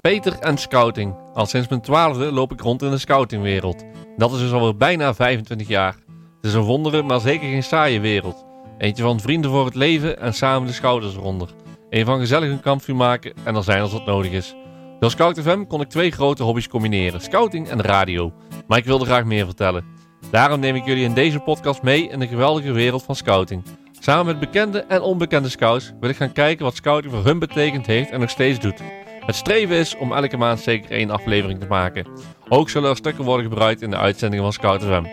Peter en scouting. Al sinds mijn twaalfde loop ik rond in de scoutingwereld. Dat is dus alweer bijna 25 jaar. Het is een wondere, maar zeker geen saaie wereld. Eentje van vrienden voor het leven en samen de schouders eronder. Een van gezellig een kampvuur maken en er zijn als wat nodig is. Door Scout FM kon ik twee grote hobby's combineren: scouting en radio. Maar ik wilde graag meer vertellen. Daarom neem ik jullie in deze podcast mee in de geweldige wereld van scouting. Samen met bekende en onbekende scouts wil ik gaan kijken wat scouting voor hun betekend heeft en nog steeds doet. Het streven is om elke maand zeker één aflevering te maken. Ook zullen er stukken worden gebruikt in de uitzendingen van Scout FM.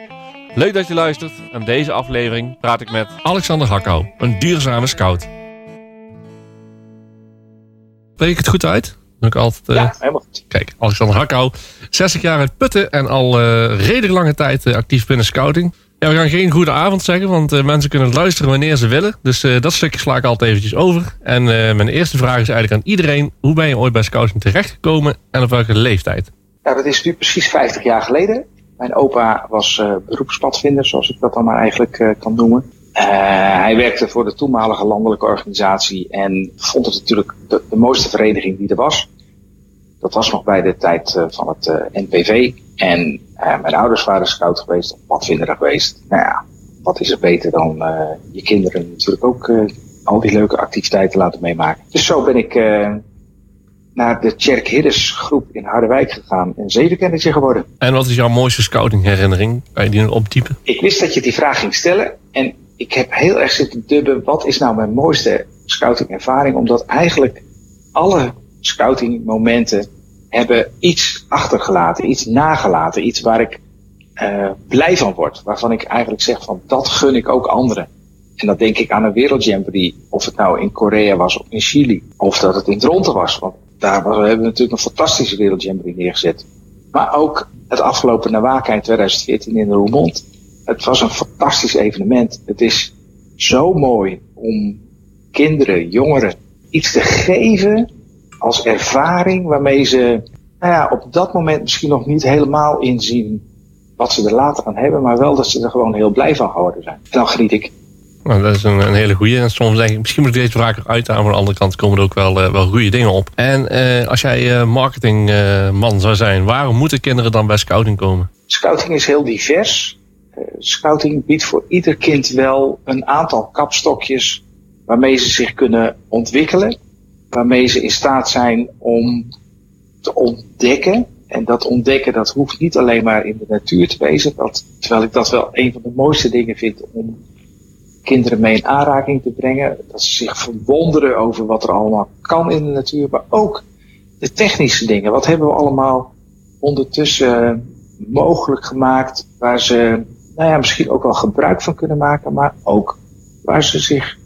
Leuk dat je luistert. En deze aflevering praat ik met Alexander Hakkou, een duurzame scout. Spreek ik het goed uit? ik altijd, uh... Ja, helemaal goed. Kijk, Alexander Hakkou, 60 jaar uit Putten en al uh, redelijk lange tijd uh, actief binnen scouting. Ja, we gaan geen goede avond zeggen, want uh, mensen kunnen luisteren wanneer ze willen. Dus uh, dat stukje sla ik altijd eventjes over. En uh, mijn eerste vraag is eigenlijk aan iedereen. Hoe ben je ooit bij scouting terechtgekomen en op welke leeftijd? Ja, dat is nu precies 50 jaar geleden. Mijn opa was beroepspadvinder, zoals ik dat dan maar eigenlijk kan noemen. hij werkte voor de toenmalige landelijke organisatie en vond het natuurlijk de, de mooiste vereniging die er was. Dat was nog bij de tijd van het NPV. En uh, mijn ouders waren scout geweest, of padvinder geweest. Nou ja, wat is er beter dan je kinderen natuurlijk ook al die leuke activiteiten laten meemaken. Dus zo ben ik naar de Tjerk Hiddes groep in Harderwijk gegaan en zevenkennertje geworden. En wat is jouw mooiste scouting herinnering? Kan je die optypen? Ik wist dat je die vraag ging stellen en ik heb heel erg zitten dubben. Wat is nou mijn mooiste scouting ervaring? Omdat eigenlijk alle scouting momenten hebben iets achtergelaten, iets nagelaten, iets waar ik uh, blij van word. Waarvan ik eigenlijk zeg van dat gun ik ook anderen. En dat denk ik aan een wereldjamboree, of het nou in Korea was of in Chili, of dat het in Dronten was. Want daar was, we hebben natuurlijk een fantastische wereldjamboree neergezet. Maar ook het afgelopen Nawaka in 2014 in Roermond. Het was een fantastisch evenement. Het is zo mooi om kinderen, jongeren iets te geven als ervaring waarmee ze nou ja, op dat moment misschien nog niet helemaal inzien wat ze er later aan hebben, maar wel dat ze er gewoon heel blij van geworden zijn. En dan geniet ik. Nou, dat is een, een hele goede. En soms denk ik, misschien moet ik deze vraag uit aan, maar aan de andere kant komen er ook wel, uh, wel goede dingen op. En uh, als jij uh, marketingman zou zijn, waarom moeten kinderen dan bij scouting komen? Scouting is heel divers. scouting biedt voor ieder kind wel een aantal kapstokjes waarmee ze zich kunnen ontwikkelen waarmee ze in staat zijn om te ontdekken. En dat ontdekken, dat hoeft niet alleen maar in de natuur te wezen. Dat, terwijl ik dat wel een van de mooiste dingen vind om kinderen mee in aanraking te brengen. Dat ze zich verwonderen over wat er allemaal kan in de natuur. Maar ook de technische dingen. Wat hebben we allemaal ondertussen mogelijk gemaakt. Waar ze nou ja, misschien ook wel gebruik van kunnen maken. Maar ook waar ze zich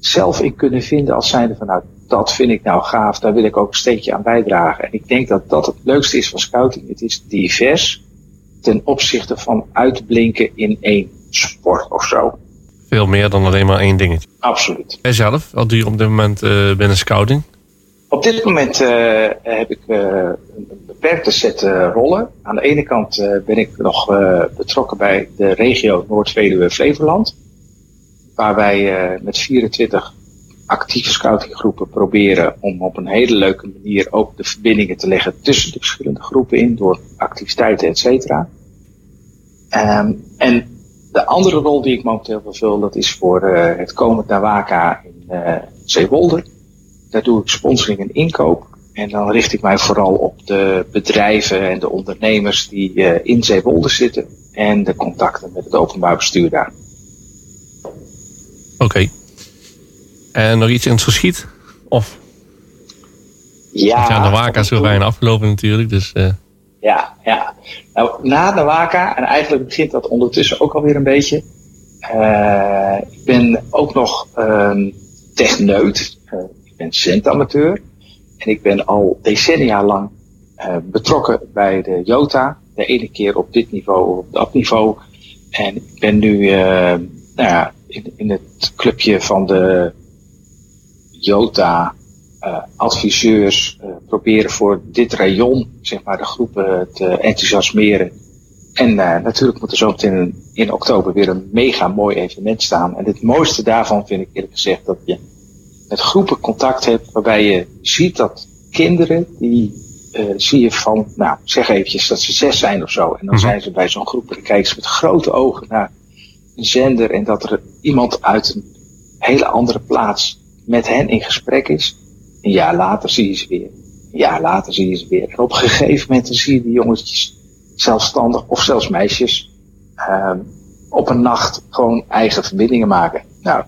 zelf in kunnen vinden als zijnde van nou, dat vind ik nou gaaf, daar wil ik ook een steentje aan bijdragen. En ik denk dat dat het leukste is van scouting. Het is divers ten opzichte van uitblinken in één sport of zo. Veel meer dan alleen maar één dingetje. Absoluut. En zelf, wat doe je op dit moment uh, binnen scouting? Op dit moment uh, heb ik uh, een beperkte set rollen. Aan de ene kant ben ik nog betrokken bij de regio Noord-Veluwe-Flevoland. Waar wij met 24 actieve scoutinggroepen proberen om op een hele leuke manier ook de verbindingen te leggen tussen de verschillende groepen in door activiteiten, et cetera. Um, en de andere rol die ik momenteel vervul, dat is voor uh, het komend Nawaka in uh, Zeewolde. Daar doe ik sponsoring en inkoop. En dan richt ik mij vooral op de bedrijven en de ondernemers die uh, in Zeewolde zitten en de contacten met het openbaar bestuur daar. Oké. En nog iets in het verschiet? Of? Ja. Ja, de Waka is zo bijna afgelopen natuurlijk. Dus, uh... Ja, ja. Nou, na de Waka, en eigenlijk begint dat ondertussen ook alweer een beetje. Uh, ik ben ook nog um, techneut. Uh, ik ben centamateur. En ik ben al decennia lang betrokken bij de Jota. De ene keer op dit niveau of op dat niveau. En ik ben nu nou ja, in, in het clubje van de Jota, uh, adviseurs uh, proberen voor dit rayon, zeg maar, de groepen te enthousiasmeren. En natuurlijk moet er zo meteen in, in oktober weer een mega mooi evenement staan. En het mooiste daarvan vind ik eerlijk gezegd dat je met groepen contact hebt waarbij je ziet dat kinderen die uh, zie je van, nou, zeg eventjes dat ze zes zijn of zo. En dan mhm. zijn ze bij zo'n groep en dan kijken ze met grote ogen naar een zender en dat er iemand uit een hele andere plaats met hen in gesprek is. Een jaar later zie je ze weer. Een jaar later zie je ze weer. En op een gegeven moment zie je die jongetjes zelfstandig of zelfs meisjes uh, op een nacht gewoon eigen verbindingen maken. Nou,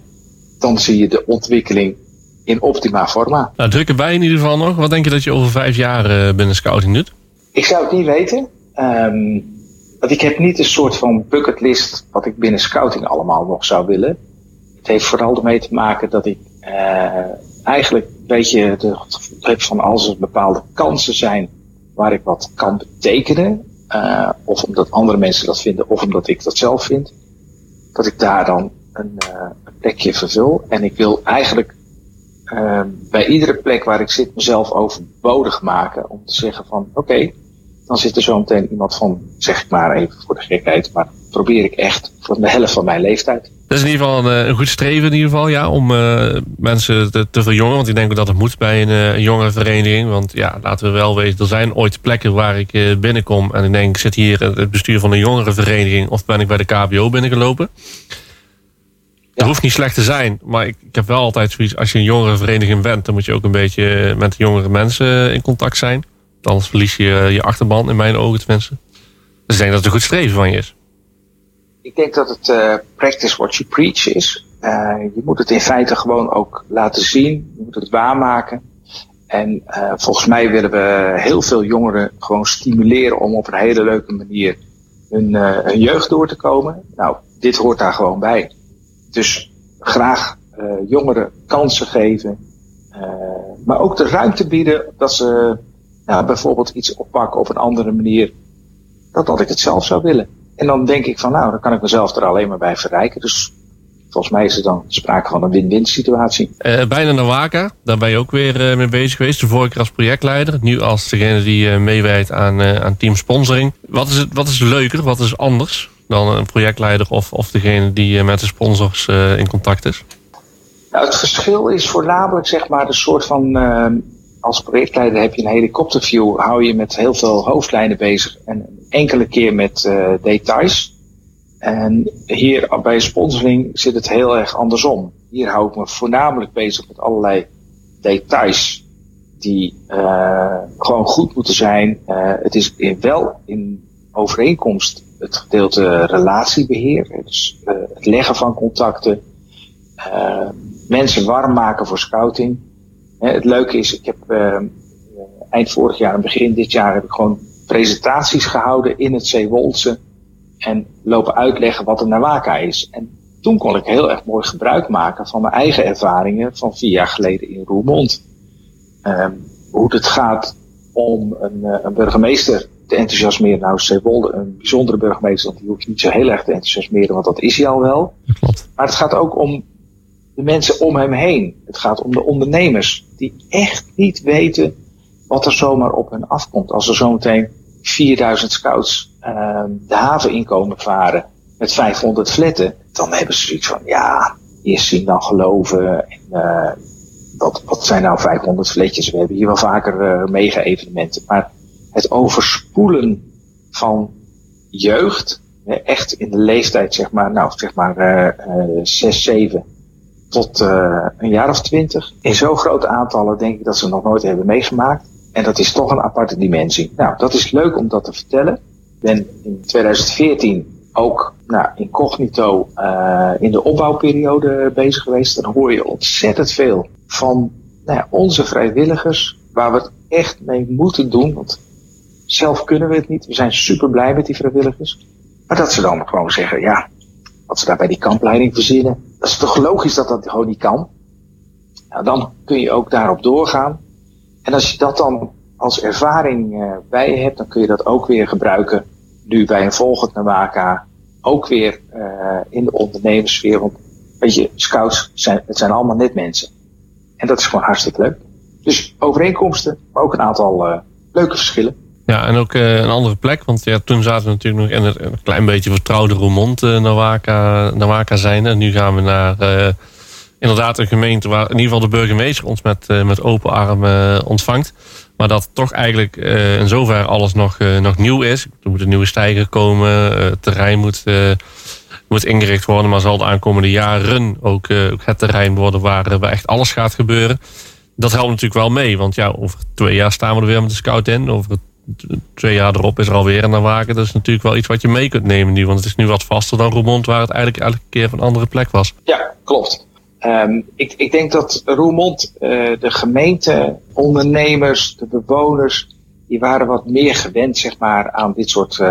dan zie je de ontwikkeling in optima forma. Nou, drukken wij in ieder geval nog. Wat denk je dat je over vijf jaar uh, binnen scouting doet? Ik zou het niet weten. Um, want ik heb niet een soort van bucketlist wat ik binnen scouting allemaal nog zou willen. Het heeft vooral ermee te maken dat ik eigenlijk een beetje de gevoel heb van als er bepaalde kansen zijn waar ik wat kan betekenen. Uh, of omdat andere mensen dat vinden, of omdat ik dat zelf vind. Dat ik daar dan een, een plekje vervul. En ik wil eigenlijk uh, bij iedere plek waar ik zit mezelf overbodig maken. Om te zeggen van oké, dan zit er zo meteen iemand van, zeg ik maar even voor de gekheid, maar probeer ik echt voor de helft van mijn leeftijd. Dat is in ieder geval een, een goed streven in ieder geval, ja, om uh, mensen te, te verjongen. Want ik denk ook dat het moet bij een, uh, een jongere vereniging. Want ja, laten we wel weten, er zijn ooit plekken waar ik uh, binnenkom. En ik denk, ik zit hier het bestuur van een jongere vereniging of ben ik bij de KBO binnengelopen. Het hoeft niet slecht te zijn, maar ik, ik heb wel altijd zoiets, als je een jongere vereniging bent, dan moet je ook een beetje met de jongere mensen in contact zijn. Anders verlies je je achterban, in mijn ogen tenminste. Dus ik denk dat het een goed streven van je is. Ik denk dat het uh, practice what you preach is. Uh, je moet het in feite gewoon ook laten zien. Je moet het waarmaken. En uh, volgens mij willen we heel veel jongeren gewoon stimuleren om op een hele leuke manier hun, jeugd door te komen. Nou, dit hoort daar gewoon bij. Dus graag jongeren kansen geven. maar ook de ruimte bieden dat ze nou, bijvoorbeeld iets oppakken op een andere manier, dan dat ik het zelf zou willen. En dan denk ik van nou, dan kan ik mezelf er alleen maar bij verrijken. Dus volgens mij is er dan sprake van een win-win situatie. Uh, bijna Nawaka, daar ben je ook weer uh, mee bezig geweest. De vorige keer als projectleider, nu als degene die uh, meewerkt aan, aan team sponsoring. Wat is, het, wat is leuker, wat is anders dan een projectleider of, of degene die met de sponsors in contact is? Nou, het verschil is voornamelijk zeg maar de soort van als projectleider heb je een helikopterview, hou je met heel veel hoofdlijnen bezig en enkele keer met uh, details. En hier bij sponsoring zit het heel erg andersom. Hier hou ik me voornamelijk bezig met allerlei details die uh, gewoon goed moeten zijn. Uh, het is in, wel in overeenkomst het gedeelte relatiebeheer, dus het leggen van contacten, mensen warm maken voor scouting het leuke is, ik heb uh, eind vorig jaar en begin dit jaar heb ik gewoon presentaties gehouden in het Zeewolse en lopen uitleggen wat een Nawaka is. En toen kon ik heel erg mooi gebruik maken van mijn eigen ervaringen van vier jaar geleden in Roermond. Um, hoe het gaat om een, uh, een burgemeester te enthousiasmeren. Nou, Zeewolde, een bijzondere burgemeester, want die hoeft niet zo heel erg te enthousiasmeren, want dat is hij al wel. Klopt. Maar het gaat ook om de mensen om hem heen. Het gaat om de ondernemers die echt niet weten wat er zomaar op hen afkomt. Als er zometeen 4000 scouts uh, de haven inkomen varen met 500 fletten, dan hebben ze zoiets van, ja, eerst zien dan geloven. En, uh, wat, wat zijn nou 500 fletjes? We hebben hier wel vaker uh, mega-evenementen. Maar het overspoelen van jeugd, echt in de leeftijd, zeg maar, nou, zeg maar, uh, 6, 7, tot uh, een jaar of twintig. In zo'n grote aantallen denk ik dat ze nog nooit hebben meegemaakt. En dat is toch een aparte dimensie. Nou, dat is leuk om dat te vertellen. Ik ben in 2014 ook nou, incognito uh, in de opbouwperiode bezig geweest. Dan hoor je ontzettend veel van nou ja, onze vrijwilligers, waar we het echt mee moeten doen. Want zelf kunnen we het niet. We zijn super blij met die vrijwilligers. Maar dat ze dan gewoon zeggen, ja, wat ze daar bij die kampleiding verzinnen. Dat is toch logisch dat dat gewoon niet kan? Nou, dan kun je ook daarop doorgaan. En als je dat dan als ervaring uh, bij je hebt, dan kun je dat ook weer gebruiken. Nu bij een volgend Nawaka. Ook weer uh, in de ondernemerssfeer. Want weet je, scouts zijn, het zijn allemaal net mensen. En dat is gewoon hartstikke leuk. Dus overeenkomsten, maar ook een aantal uh, leuke verschillen. Ja, en ook uh, een andere plek. Want ja, toen zaten we natuurlijk nog in een klein beetje vertrouwde Roermond uh, Nawaka, Nawaka zijn. En nu gaan we naar uh, inderdaad een gemeente waar in ieder geval de burgemeester ons met, met open armen ontvangt. Maar dat toch eigenlijk in zover alles nog, nog nieuw is. Er moet een nieuwe stijger komen, het terrein moet moet ingericht worden. Maar zal de aankomende jaren ook, ook het terrein worden waar, waar echt alles gaat gebeuren. Dat helpt natuurlijk wel mee. Want ja, over twee jaar staan we er weer met de scout in. Over twee jaar erop is er alweer een waken. Dat is natuurlijk wel iets wat je mee kunt nemen nu. Want het is nu wat vaster dan Roermond, waar het eigenlijk elke keer een andere plek was. Ja, klopt. Um, ik, ik, denk dat Roermond, uh, de gemeente, ondernemers, de bewoners, die waren wat meer gewend zeg maar, aan dit soort uh,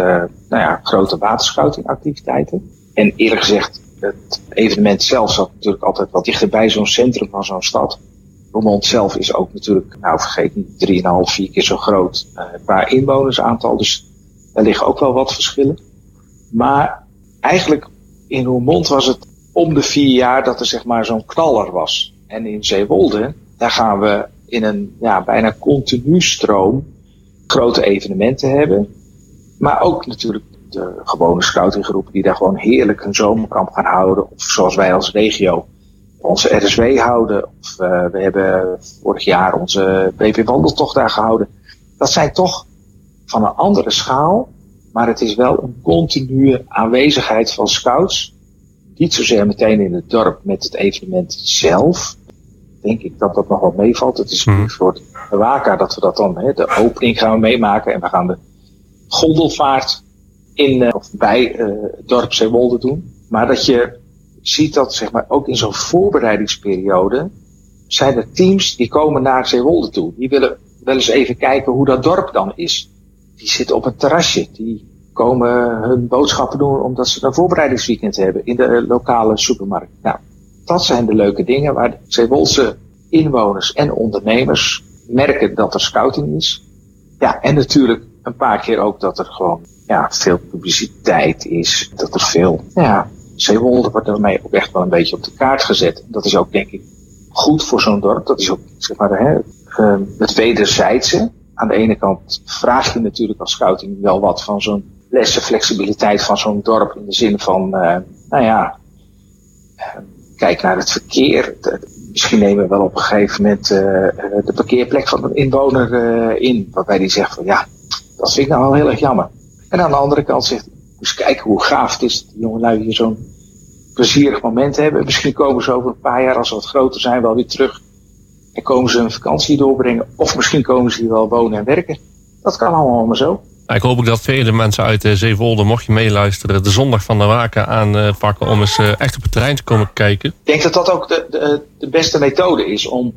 nou ja, grote waterscoutingactiviteiten. En eerlijk gezegd, het evenement zelf zat natuurlijk altijd wat dichter bij zo'n centrum van zo'n stad. Roermond zelf is ook natuurlijk, nou vergeet niet, 3,5, 4 keer zo groot uh, qua inwonersaantal. Dus daar liggen ook wel wat verschillen. Maar eigenlijk in Roermond was het om de vier jaar dat er zeg maar zo'n knaller was. En in Zeewolde, daar gaan we in een ja, bijna continu stroom grote evenementen hebben. Maar ook natuurlijk de gewone scoutinggroepen die daar gewoon heerlijk een zomerkamp gaan houden. Of zoals wij als regio onze RSW houden. Of uh, we hebben vorig jaar onze BP Wandeltocht daar gehouden. Dat zijn toch van een andere schaal. Maar het is wel een continue aanwezigheid van scouts. Niet zozeer meteen in het dorp met het evenement zelf. Denk ik dat dat nog wel meevalt. Het is mhm. een soort waka dat we dat dan, hè, de opening gaan we meemaken. En we gaan de gondelvaart in uh, of bij uh, het dorp Zeewolde doen. Maar dat je ziet dat zeg maar ook in zo'n voorbereidingsperiode zijn er teams die komen naar Zeewolde toe. Die willen wel eens even kijken hoe dat dorp dan is. Die zitten op een terrasje. Die komen hun boodschappen doen omdat ze een voorbereidingsweekend hebben in de lokale supermarkt. Nou, dat zijn de leuke dingen waar Zeewolse inwoners en ondernemers merken dat er scouting is. Ja, en natuurlijk een paar keer ook dat er gewoon ja, veel publiciteit is. Dat er veel, ja, Zeewolde wordt daarmee ook echt wel een beetje op de kaart gezet. Dat is ook denk ik goed voor zo'n dorp. Dat is ook zeg maar hè, uh, het wederzijdse. Aan de ene kant vraag je natuurlijk als scouting wel wat van zo'n lessen flexibiliteit van zo'n dorp in de zin van, uh, nou ja, uh, kijk naar het verkeer. misschien nemen we wel op een gegeven moment uh, de parkeerplek van een inwoner in, waarbij die zegt van ja, dat vind ik nou wel heel erg jammer. En aan de andere kant zegt dus kijken hoe gaaf het is dat die jongelui hier zo'n plezierig moment hebben. Misschien komen ze over een paar jaar, als ze wat groter zijn, wel weer terug. En komen ze een vakantie doorbrengen. Of misschien komen ze hier wel wonen en werken. Dat kan allemaal maar zo. Ik hoop ook dat vele mensen uit uh, Zeewolde, mocht je meeluisteren, de zondag van de Waken aanpakken om eens uh, echt op het terrein te komen kijken. Ik denk dat dat ook de, de, de beste methode is om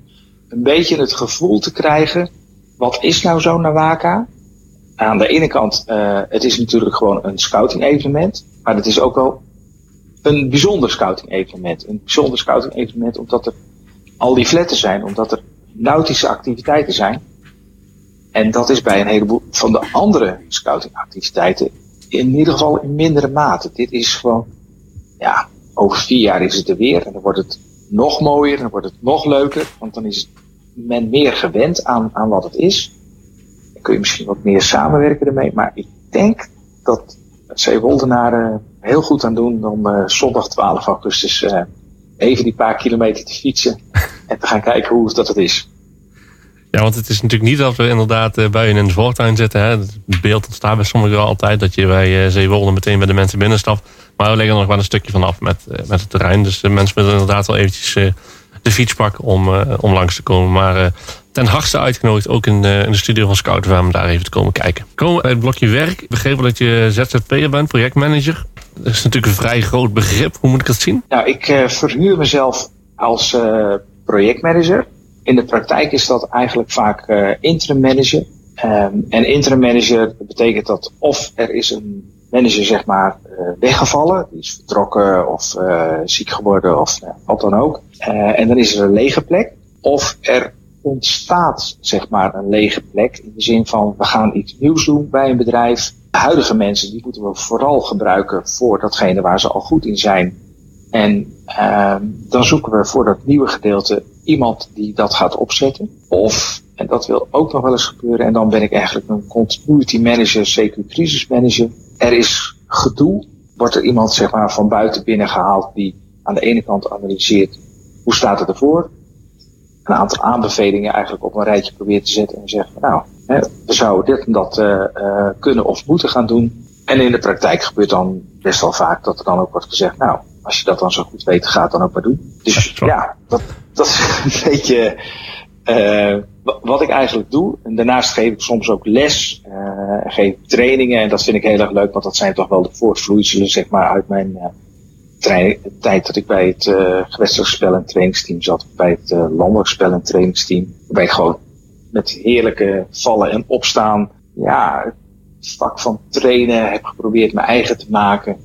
een beetje het gevoel te krijgen, wat is nou zo'n Nawaka? aan de ene kant, uh, het is natuurlijk gewoon een scouting evenement. Maar het is ook wel een bijzonder scouting evenement. Een bijzonder scouting evenement omdat er al die fletten zijn. Omdat er nautische activiteiten zijn. En dat is bij een heleboel van de andere scoutingactiviteiten in ieder geval in mindere mate. Dit is gewoon, ja, over vier jaar is het er weer. En dan wordt het nog mooier, dan wordt het nog leuker. Want dan is men meer gewend aan, aan wat het is kun je misschien wat meer samenwerken ermee. Maar ik denk dat Zeewoldenaren heel goed aan doen om uh, zondag 12 augustus uh, even die paar kilometer te fietsen. en te gaan kijken hoe dat het is. Ja, want het is natuurlijk niet dat we inderdaad bij je in de voortuin zitten. Hè. Het beeld ontstaat bij sommigen altijd dat je bij Zeewolde meteen bij de mensen binnenstapt. Maar we leggen nog wel een stukje vanaf met, met het terrein. Dus de mensen moeten inderdaad wel eventjes de fiets pakken om, om langs te komen. Maar ten harte uitgenodigd, ook in, in de studio van Scout om daar even te komen kijken. Komen bij het blokje werk. Ik begreep dat je ZZP'er bent, projectmanager. Dat is natuurlijk een vrij groot begrip. Hoe moet ik dat zien? Nou, ik uh, verhuur mezelf als uh, projectmanager. In de praktijk is dat eigenlijk vaak interim manager. Um, en interim manager betekent dat of er is een manager zeg maar weggevallen, die is vertrokken of ziek geworden of wat dan ook. en dan is er een lege plek. Of er ontstaat zeg maar een lege plek. In de zin van we gaan iets nieuws doen bij een bedrijf. De huidige mensen die moeten we vooral gebruiken voor datgene waar ze al goed in zijn. En uh, dan zoeken we voor dat nieuwe gedeelte iemand die dat gaat opzetten. Of, en dat wil ook nog wel eens gebeuren, en dan ben ik eigenlijk een continuity manager, CQ crisis manager. Er is gedoe. Wordt er iemand zeg maar van buiten binnen gehaald die aan de ene kant analyseert hoe staat het ervoor? Een aantal aanbevelingen eigenlijk op een rijtje proberen te zetten en zeggen, nou, hè, we zouden dit en dat uh, uh, kunnen of moeten gaan doen. En in de praktijk gebeurt dan best wel vaak dat er dan ook wordt gezegd, nou, als je dat dan zo goed weet, ga het dan ook maar doen. Dus ja, dat, dat is een beetje uh, wat ik eigenlijk doe. En daarnaast geef ik soms ook les, geef trainingen. En dat vind ik heel erg leuk, want dat zijn toch wel de voortvloeiselen zeg maar, uit mijn tijd dat ik bij het uh, gewestelijk spel- en trainingsteam zat. Bij het uh, landelijk spel- en trainingsteam. Waarbij ik gewoon met heerlijke vallen en opstaan, ja, het vak van trainen heb geprobeerd mijn eigen te maken.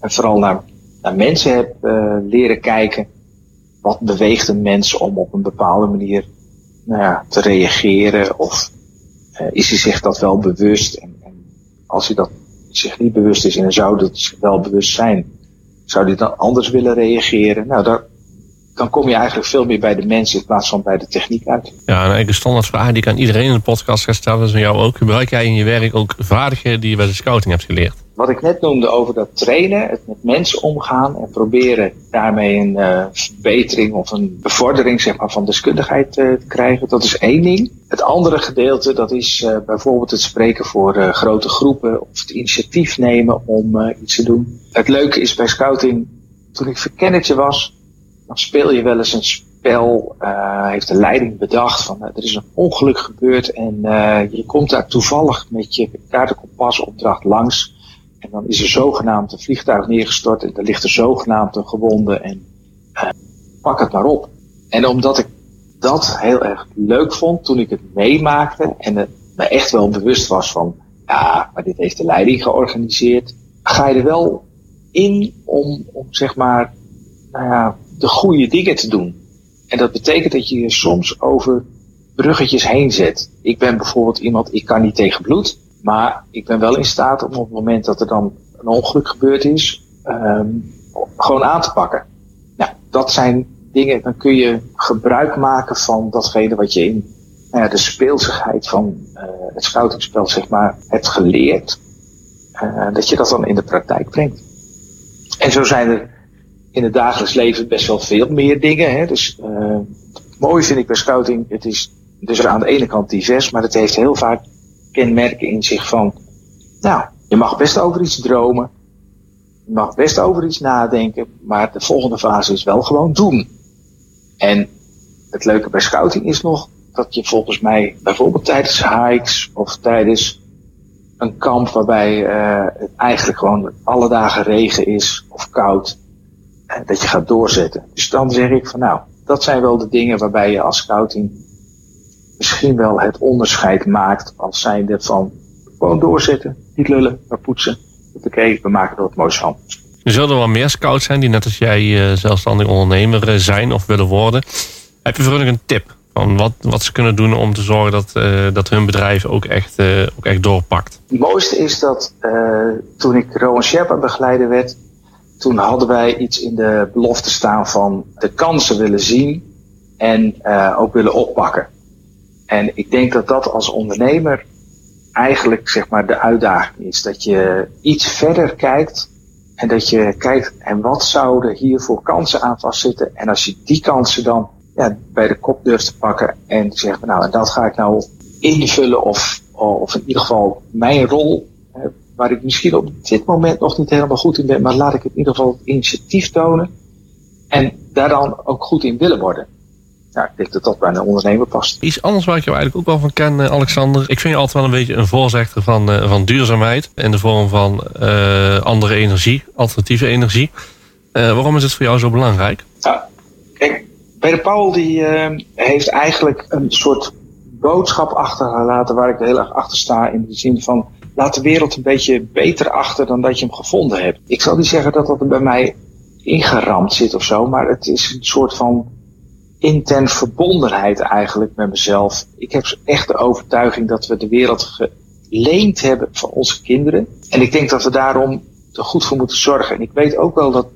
en vooral naar, naar mensen heb leren kijken wat beweegt een mens om op een bepaalde manier nou ja, te reageren? Of is hij zich dat wel bewust? En, en als hij dat zich niet bewust is en zou dat zich wel bewust zijn, zou hij dan anders willen reageren? Nou, daar, dan kom je eigenlijk veel meer bij de mensen in plaats van bij de techniek uit. Ja, en een standaardvraag die ik aan iedereen in de podcast ga stellen, is van jou ook. Gebruik jij in je werk ook vaardigheden die je bij de scouting hebt geleerd? Wat ik net noemde over dat trainen, het met mensen omgaan en proberen daarmee een uh, verbetering of een bevordering zeg maar, van deskundigheid uh, te krijgen, dat is één ding. Het andere gedeelte, dat is uh, bijvoorbeeld het spreken voor grote groepen of het initiatief nemen om iets te doen. Het leuke is bij scouting, toen ik verkennertje was, dan speel je wel eens een spel, heeft de leiding bedacht van er is een ongeluk gebeurd en je komt daar toevallig met je kaartenkompasopdracht langs. En dan is er zogenaamd een vliegtuig neergestort en er ligt er zogenaamd een gewonde en uh, pak het maar op. En omdat ik dat heel erg leuk vond toen ik het meemaakte en het me echt wel bewust was van, ja, maar dit heeft de leiding georganiseerd, ga je er wel in om, om zeg maar, nou ja, de goede dingen te doen. En dat betekent dat je je soms over bruggetjes heen zet. Ik ben bijvoorbeeld iemand, ik kan niet tegen bloed. Maar ik ben wel in staat om op het moment dat er dan een ongeluk gebeurd is, um, gewoon aan te pakken. Nou, dat zijn dingen, dan kun je gebruik maken van datgene wat je in nou de speelsigheid van uh, het scoutingspel zeg maar, hebt geleerd. Uh, dat je dat dan in de praktijk brengt. En zo zijn er in het dagelijks leven best wel veel meer dingen. Hè? Dus uh, mooi vind ik bij scouting, het is dus aan de ene kant divers, maar het heeft heel vaak kenmerken in zich van, nou, je mag best over iets dromen. Je mag best over iets nadenken, maar de volgende fase is wel gewoon doen. En het leuke bij scouting is nog dat je volgens mij bijvoorbeeld tijdens hikes of tijdens een kamp waarbij uh, het eigenlijk gewoon alle dagen regen is of koud, uh, dat je gaat doorzetten. Dus dan zeg ik van nou, dat zijn wel de dingen waarbij je als scouting misschien wel het onderscheid maakt als zijnde van gewoon doorzetten, niet lullen, maar poetsen. Oké, we maken er wat moois van. Er zullen wel meer scouts zijn die net als jij uh, zelfstandig ondernemer uh, zijn of willen worden. Heb je voor hun een tip van wat, wat ze kunnen doen om te zorgen dat, uh, dat hun bedrijf ook echt, ook echt doorpakt? Het mooiste is dat toen ik Rowan Sherpa begeleider werd, toen hadden wij iets in de belofte staan van de kansen willen zien en ook willen oppakken. En ik denk dat dat als ondernemer eigenlijk zeg maar de uitdaging is. Dat je iets verder kijkt en dat je kijkt en wat zouden hier voor kansen aan vastzitten. En als je die kansen dan ja, bij de kop durft te pakken en zegt nou en dat ga ik nou invullen of, of in ieder geval mijn rol waar ik misschien op dit moment nog niet helemaal goed in ben, maar laat ik in ieder geval het initiatief tonen en daar dan ook goed in willen worden ja, ik denk dat dat bij een ondernemer past. Iets anders waar ik jou eigenlijk ook wel van ken, eh, Alexander. Ik vind je altijd wel een beetje een voorzichter van, uh, van duurzaamheid. In de vorm van uh, andere energie, alternatieve energie. Uh, waarom is het voor jou zo belangrijk? Ja, kijk, Peter Paul die heeft eigenlijk een soort boodschap achtergelaten waar ik heel erg achter sta. In de zin van, laat de wereld een beetje beter achter dan dat je hem gevonden hebt. Ik zal niet zeggen dat dat bij mij ingeramd zit of zo, maar het is een soort van intern verbondenheid eigenlijk met mezelf. Ik heb echt de overtuiging dat we de wereld geleend hebben van onze kinderen. En ik denk dat we daarom er goed voor moeten zorgen. En ik weet ook wel dat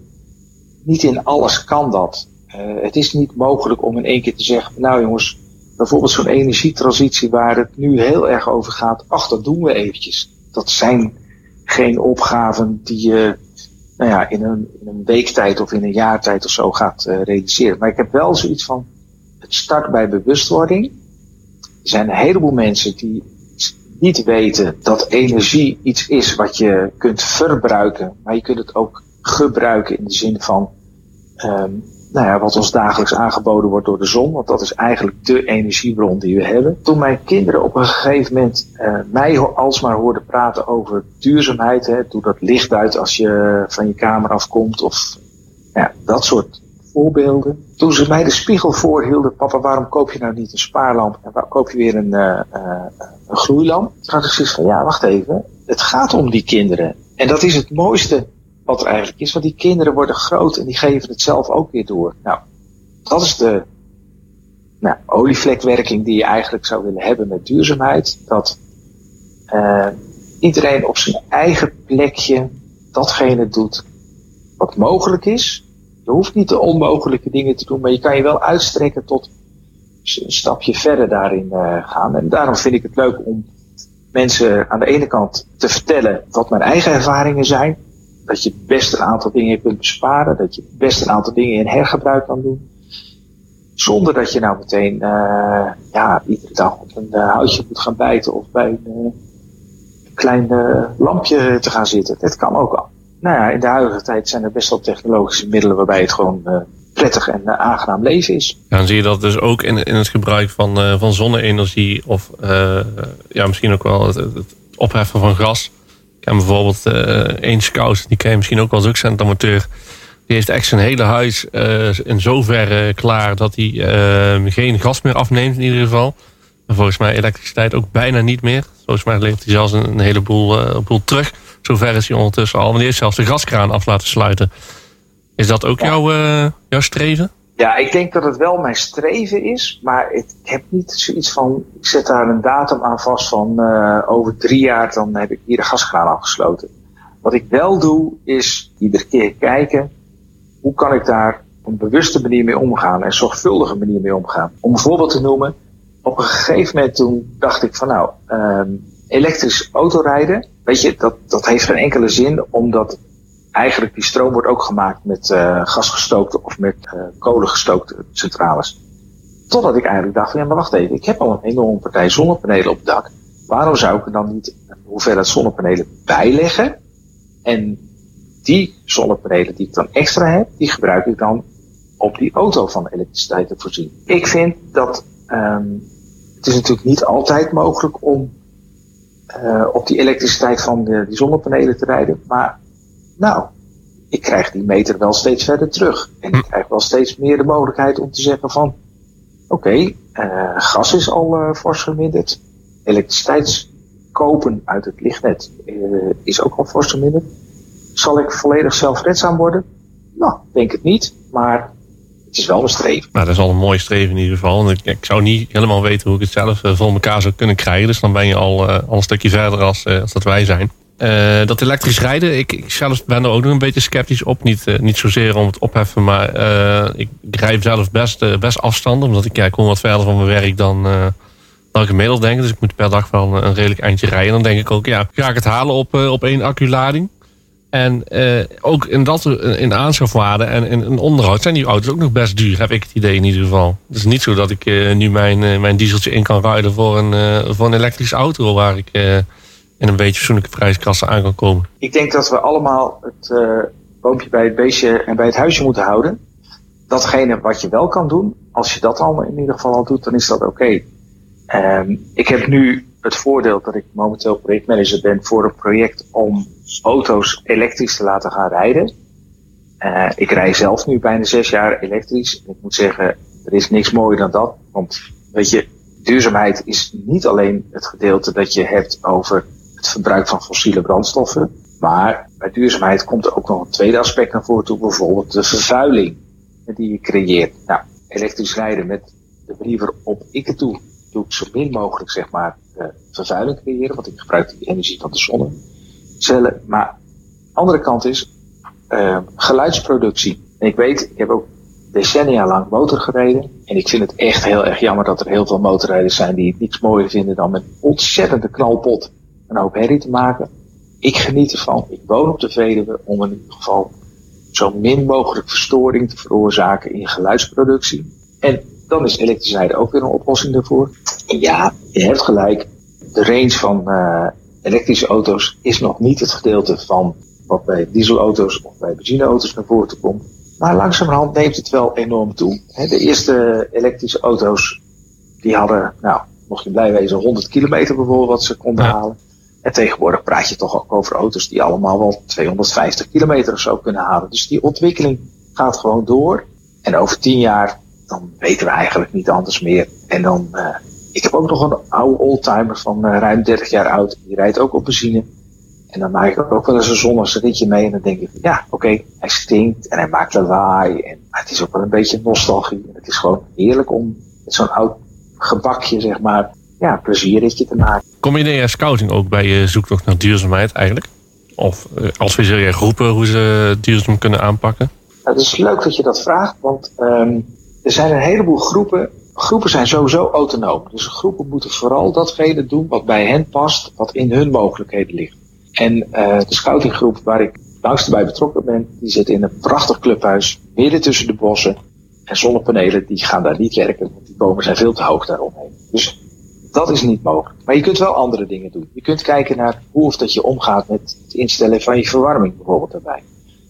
niet in alles kan dat. Uh, het is niet mogelijk om in één keer te zeggen, nou jongens, bijvoorbeeld zo'n energietransitie waar het nu heel erg over gaat, ach, dat doen we eventjes. Dat zijn geen opgaven die je nou ja, in, een, in een weektijd of in een jaartijd of zo gaat uh, realiseren. Maar ik heb wel zoiets van, het start bij bewustwording. Er zijn een heleboel mensen die niet weten dat energie iets is wat je kunt verbruiken, maar je kunt het ook gebruiken in de zin van um, nou ja, wat ons dagelijks aangeboden wordt door de zon. Want dat is eigenlijk de energiebron die we hebben. Toen mijn kinderen op een gegeven moment uh, mij alsmaar hoorden praten over duurzaamheid. Hè, doe dat licht uit als je van je kamer afkomt. Of ja, dat soort voorbeelden. Toen ze mij de spiegel voorhielden, papa, waarom koop je nou niet een spaarlamp en waarom koop je weer een, uh, uh, een gloeilamp? Toen had ik zoiets van, ja, wacht even. Het gaat om die kinderen. En dat is het mooiste wat er eigenlijk is. Want die kinderen worden groot en die geven het zelf ook weer door. Nou, dat is de nou, olievlekwerking die je eigenlijk zou willen hebben met duurzaamheid. Dat uh, iedereen op zijn eigen plekje datgene doet wat mogelijk is. Je hoeft niet de onmogelijke dingen te doen, maar je kan je wel uitstrekken tot een stapje verder daarin uh, gaan. En daarom vind ik het leuk om mensen aan de ene kant te vertellen wat mijn eigen ervaringen zijn dat je best een aantal dingen kunt besparen, dat je best een aantal dingen in hergebruik kan doen. Zonder dat je nou meteen uh, ja, iedere dag op een uh, houtje moet gaan bijten of bij een uh, klein lampje te gaan zitten. Dat kan ook al. Nou ja, in de huidige tijd zijn er best wel technologische middelen waarbij het gewoon prettig en aangenaam leven is. Ja, dan zie je dat dus ook in, in het gebruik van, van zonne-energie of ja, misschien ook wel het, opheffen van gas en bijvoorbeeld één scout, die ken je misschien ook wel als ook amateur. Die heeft echt zijn hele huis uh, in zoverre klaar dat hij uh, geen gas meer afneemt in ieder geval. En volgens mij elektriciteit ook bijna niet meer. Volgens mij levert hij zelfs een, een heleboel boel terug. Zover is hij ondertussen al. Maar die heeft zelfs de gaskraan af laten sluiten. Is dat ook ja. jouw, jouw streven? Ja, ik denk dat het wel mijn streven is, maar ik heb niet zoiets van, ik zet daar een datum aan vast van uh, over drie jaar, dan heb ik hier de gaskraan afgesloten. Wat ik wel doe, is iedere keer kijken, hoe kan ik daar op een bewuste manier mee omgaan en zorgvuldige manier mee omgaan. Om een voorbeeld te noemen, op een gegeven moment toen dacht ik van nou, um, elektrisch autorijden, weet je, dat, dat heeft geen enkele zin, omdat eigenlijk die stroom wordt ook gemaakt met uh, gasgestookte of met uh, kolengestookte centrales. Totdat ik eigenlijk dacht ja, maar wacht even, ik heb al een enorme partij zonnepanelen op het dak. Waarom zou ik er dan niet een hoeveelheid zonnepanelen bijleggen? En die zonnepanelen die ik dan extra heb, die gebruik ik dan op die auto van elektriciteit te voorzien. Ik vind dat um, het is natuurlijk niet altijd mogelijk om uh, op die elektriciteit van de, die zonnepanelen te rijden, maar nou, ik krijg die meter wel steeds verder terug. En ik hm. krijg wel steeds meer de mogelijkheid om te zeggen van, oké, okay, uh, gas is al uh, fors verminderd. Elektriciteit kopen uit het lichtnet uh, is ook al fors verminderd. Zal ik volledig zelfredzaam worden? Nou, denk het niet, maar het is wel een streven. Nou, dat is al een mooi streven in ieder geval. Ik, ik zou niet helemaal weten hoe ik het zelf voor elkaar zou kunnen krijgen. Dus dan ben je al, al een stukje verder als, als dat wij zijn. Uh, dat elektrisch rijden, ik, ik zelf ben er ook nog een beetje sceptisch op. Niet, uh, niet zozeer om het opheffen, maar uh, ik, ik rijd zelf best, best afstanden. Omdat ik, ja, kom wat verder van mijn werk dan, dan ik inmiddels denk. Dus ik moet per dag wel een, redelijk eindje rijden. Dan denk ik ook, ja, ga ik het halen op, op één acculading? En ook in, dat, in aanschafwaarde en in, onderhoud zijn die auto's ook nog best duur, heb ik het idee in ieder geval. Het is niet zo dat ik nu mijn, mijn dieseltje in kan rijden voor een, voor een elektrische auto waar ik en een beetje fatsoenlijke prijskassen aan kan komen. Ik denk dat we allemaal het uh, boompje bij het beestje en bij het huisje moeten houden. Datgene wat je wel kan doen, als je dat allemaal in ieder geval al doet, dan is dat oké. Um, ik heb nu het voordeel dat ik momenteel projectmanager ben voor een project om auto's elektrisch te laten gaan rijden. Uh, ik rij zelf nu bijna zes jaar elektrisch. Ik moet zeggen, er is niks mooier dan dat. Want weet je, duurzaamheid is niet alleen het gedeelte dat je hebt over verbruik van fossiele brandstoffen. Maar bij duurzaamheid komt er ook nog een tweede aspect naar voren toe, bijvoorbeeld de vervuiling die je creëert. Nou, elektrisch rijden met de manier waarop ik het doe, ik zo min mogelijk zeg maar uh, vervuiling creëren, want ik gebruik die energie van de zonnecellen. Maar de andere kant is uh, geluidsproductie. En ik weet, ik heb ook decennia lang motor gereden. En ik vind het echt heel erg jammer dat er heel veel motorrijders zijn die het niets mooier vinden dan met ontzettende knalpot een hoop herrie te maken. ik geniet ervan. Ik woon op de Veluwe om in ieder geval zo min mogelijk verstoring te veroorzaken in geluidsproductie. En dan is elektriciteit ook weer een oplossing daarvoor. En ja, je hebt gelijk. De range van uh, elektrische auto's is nog niet het gedeelte van wat bij dieselauto's of bij benzineauto's naar voren komt. Maar langzamerhand neemt het wel enorm toe. De eerste elektrische auto's die hadden, nou, mocht je blij wezen, 100 kilometer bijvoorbeeld wat ze konden halen. En tegenwoordig praat je toch ook over auto's die allemaal wel 250 kilometer of zo kunnen halen. Dus die ontwikkeling gaat gewoon door. En over 10 jaar, dan weten we eigenlijk niet anders meer. En dan, uh, ik heb ook nog een oude oldtimer van uh, ruim 30 jaar oud. Die rijdt ook op benzine. En dan maak ik ook wel eens een zonnige ritje mee. En dan denk ik, ja, oké, hij stinkt en hij maakt lawaai. En, het is ook wel een beetje nostalgie. En het is gewoon heerlijk om met zo'n oud gebakje, zeg maar, ja, plezierritje te maken. Combineer scouting ook bij je zoektocht naar duurzaamheid eigenlijk? Of uh, adviseer jij groepen hoe ze duurzaam kunnen aanpakken? Nou, het is leuk dat je dat vraagt, want um, er zijn een heleboel groepen. Groepen zijn sowieso autonoom. Dus groepen moeten vooral datgene doen wat bij hen past, wat in hun mogelijkheden ligt. En uh, de scoutinggroep waar ik langst bij betrokken ben, die zit in een prachtig clubhuis midden tussen de bossen. En zonnepanelen die gaan daar niet werken, want die bomen zijn veel te hoog daaromheen. Dus dat is niet mogelijk. Maar je kunt wel andere dingen doen. Je kunt kijken naar hoe of dat je omgaat met het instellen van je verwarming bijvoorbeeld daarbij.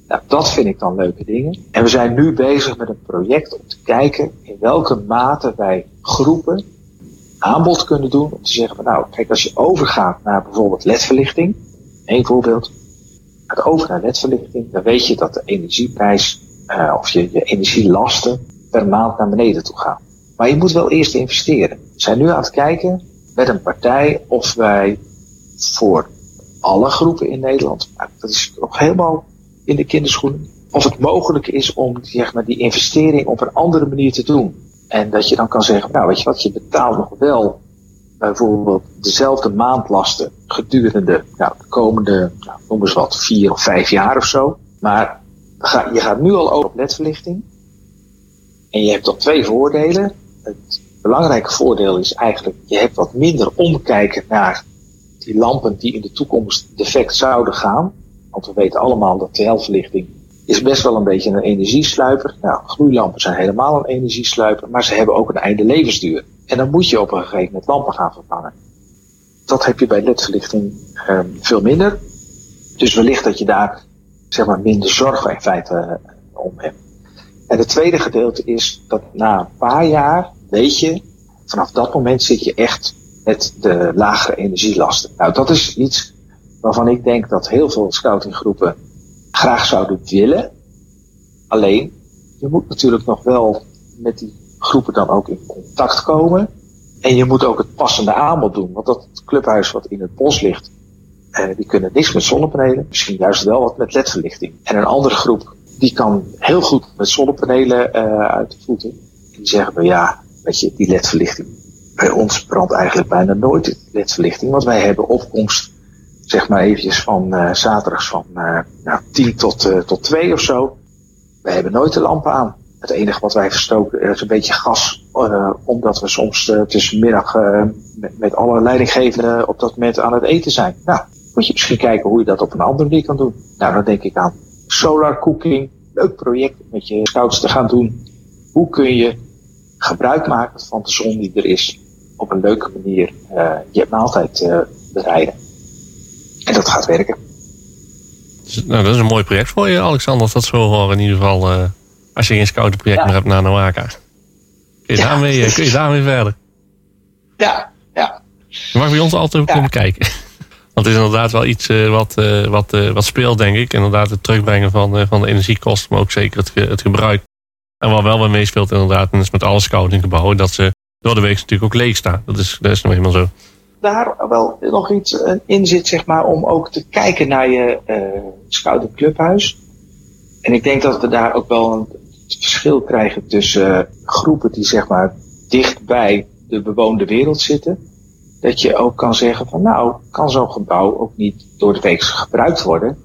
Nou, dat vind ik dan leuke dingen. En we zijn nu bezig met een project om te kijken in welke mate wij groepen aanbod kunnen doen om te zeggen van nou, kijk, als je overgaat naar bijvoorbeeld ledverlichting, één voorbeeld, gaat over naar ledverlichting, dan weet je dat de energieprijs uh, of je, je energielasten per maand naar beneden toe gaan. Maar je moet wel eerst investeren. We zijn nu aan het kijken met een partij of wij voor alle groepen in Nederland, dat is nog helemaal in de kinderschoenen, of het mogelijk is om zeg maar, die investering op een andere manier te doen. En dat je dan kan zeggen, nou weet je wat, je betaalt nog wel bijvoorbeeld dezelfde maandlasten gedurende nou, de komende, nou, noem eens wat, vier of vijf jaar of zo. Maar je gaat nu al over op ledverlichting. En je hebt dan twee voordelen. Het belangrijke voordeel is eigenlijk, je hebt wat minder omkijken naar die lampen die in de toekomst defect zouden gaan. Want we weten allemaal dat TL-verlichting is best wel een beetje een energiesluiper. Nou, gloeilampen zijn helemaal een energiesluiper, maar ze hebben ook een einde levensduur. En dan moet je op een gegeven moment lampen gaan vervangen. Dat heb je bij ledverlichting um, veel minder. Dus wellicht dat je daar zeg maar, minder zorgen in feite uh, om hebt. En het tweede gedeelte is dat na een paar jaar weet je, vanaf dat moment zit je echt met de lagere energielasten. Nou, dat is iets waarvan ik denk dat heel veel scoutinggroepen graag zouden willen. Alleen, je moet natuurlijk nog wel met die groepen dan ook in contact komen. En je moet ook het passende aanbod doen. Want dat clubhuis wat in het bos ligt, eh, die kunnen niks met zonnepanelen. Misschien juist wel wat met ledverlichting. En een andere groep, die kan heel goed met zonnepanelen uh, uit de voeten. En die zeggen, nou ja, weet je, die ledverlichting. Bij ons brandt eigenlijk bijna nooit ledverlichting. Want wij hebben opkomst, zeg maar eventjes van uh, zaterdags van uh, nou, 10 tot, uh, tot 2 of zo. Wij hebben nooit de lampen aan. Het enige wat wij verstoken is een beetje gas. Omdat we soms tussenmiddag met, met alle leidinggevenden op dat moment aan het eten zijn. Nou, moet je misschien kijken hoe je dat op een andere manier kan doen. Nou, dan denk ik aan solar cooking. Leuk project met je scouts te gaan doen. Hoe kun je gebruik maken van de zon die er is. Op een leuke manier je maaltijd bereiden. En dat gaat werken. Nou, dat is een mooi project voor je, Alexander. Als dat zo horen in ieder geval als je geen scoutenproject ja. meer hebt naar Nawaka. Kun je, ja. daarmee, kun je daarmee verder? Ja, ja. Je mag bij ons altijd ja. komen kijken. Want het is inderdaad wel iets uh, wat, uh, wat, wat speelt, denk ik. Inderdaad, het terugbrengen van, van de energiekosten, maar ook zeker het, het gebruik. En wat wel bij meespeelt, inderdaad, en is met alle scoutinggebouwen, dat ze door de week natuurlijk ook leeg staan. Dat is, dat is nou eenmaal zo. Daar wel nog iets in zit, zeg maar, om ook te kijken naar je scoutingclubhuis. En ik denk dat we daar ook wel een verschil krijgen tussen groepen die zeg maar dicht bij de bewoonde wereld zitten. Dat je ook kan zeggen van nou, kan zo'n gebouw ook niet door de week gebruikt worden.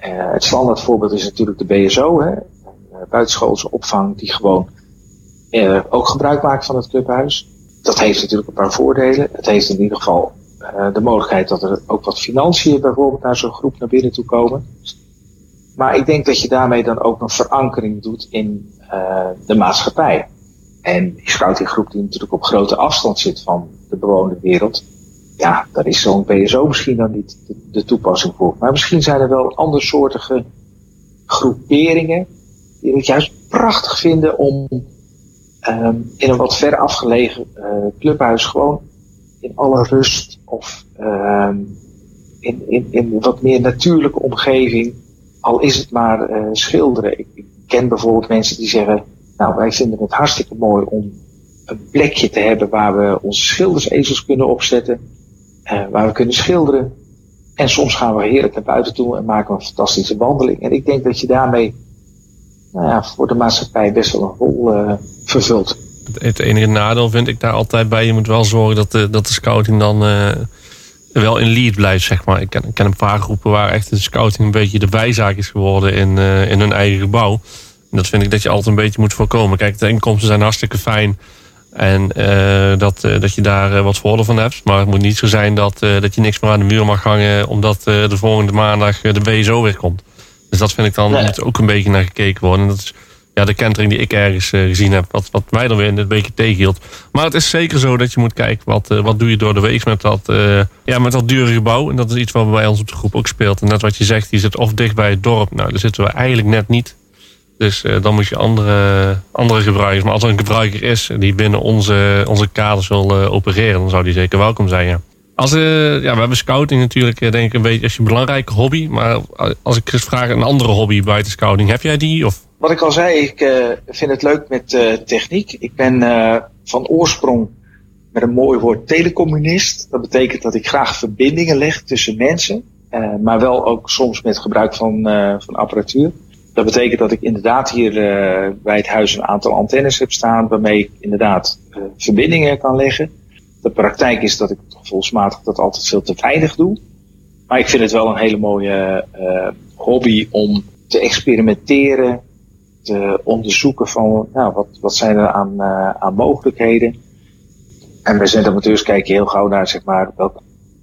Uh, het standaard voorbeeld is natuurlijk de BSO, hè, buitenschoolse opvang die gewoon uh, ook gebruik maakt van het clubhuis. Dat heeft natuurlijk een paar voordelen. Het heeft in ieder geval uh, de mogelijkheid dat er ook wat financiën bijvoorbeeld naar zo'n groep naar binnen toe komen. Maar ik denk dat je daarmee dan ook een verankering doet in de maatschappij. En die scoutinggroep die natuurlijk op grote afstand zit van de bewoonde wereld, ja, daar is zo'n PSO misschien dan niet de, toepassing voor. Maar misschien zijn er wel andersoortige groeperingen die het juist prachtig vinden om um, in een wat ver afgelegen uh, clubhuis gewoon in alle rust of um, in, in, in een wat meer natuurlijke omgeving, al is het maar uh, schilderen. Ik, ik ken bijvoorbeeld mensen die zeggen, nou wij vinden het hartstikke mooi om een plekje te hebben waar we onze schildersezels kunnen opzetten uh, waar we kunnen schilderen. En soms gaan we heerlijk naar buiten toe en maken we een fantastische wandeling. En ik denk dat je daarmee nou ja, voor de maatschappij best wel een rol uh, vervult. Het enige nadeel vind ik daar altijd bij. Je moet wel zorgen dat de, dat de scouting dan uh, wel in lead blijft, zeg maar. Ik ken, ik ken een paar groepen waar echt de scouting een beetje de bijzaak is geworden in, uh, in hun eigen gebouw. En dat vind ik dat je altijd een beetje moet voorkomen. Kijk, de inkomsten zijn hartstikke fijn. En dat, dat je daar uh, wat voordeel van hebt. Maar het moet niet zo zijn dat, dat je niks meer aan de muur mag hangen. omdat de volgende maandag de BSO weer komt. Dus dat vind ik dan nee. moet ook een beetje naar gekeken worden. En dat is ja, de kentering die ik ergens gezien heb. Wat, wat mij dan weer een beetje tegenhield. Maar het is zeker zo dat je moet kijken. wat, wat doe je door de week met dat, ja, met dat dure gebouw. En dat is iets wat bij ons op de groep ook speelt. En net wat je zegt, die zit of dicht bij het dorp. Nou, daar zitten we eigenlijk net niet. Dus uh, dan moet je andere, andere gebruikers. Maar als er een gebruiker is die binnen onze, onze kaders wil uh, opereren, dan zou die zeker welkom zijn. Ja. Als, uh, ja, we hebben scouting natuurlijk, denk ik, een beetje als je belangrijke hobby. Maar als ik vraag, een andere hobby buiten scouting, heb jij die? Of? Wat ik al zei, ik vind het leuk met techniek. Ik ben van oorsprong met een mooi woord telecommunist. Dat betekent dat ik graag verbindingen leg tussen mensen. maar wel ook soms met gebruik van, van apparatuur. Dat betekent dat ik inderdaad hier bij het huis een aantal antennes heb staan waarmee ik inderdaad verbindingen kan leggen. De praktijk is dat ik gevoelsmatig dat altijd veel te weinig doe. Maar ik vind het wel een hele mooie uh, hobby om te experimenteren, te onderzoeken van nou, wat, wat zijn er aan, aan mogelijkheden. En bij amateurs kijk je heel gauw naar zeg maar, welke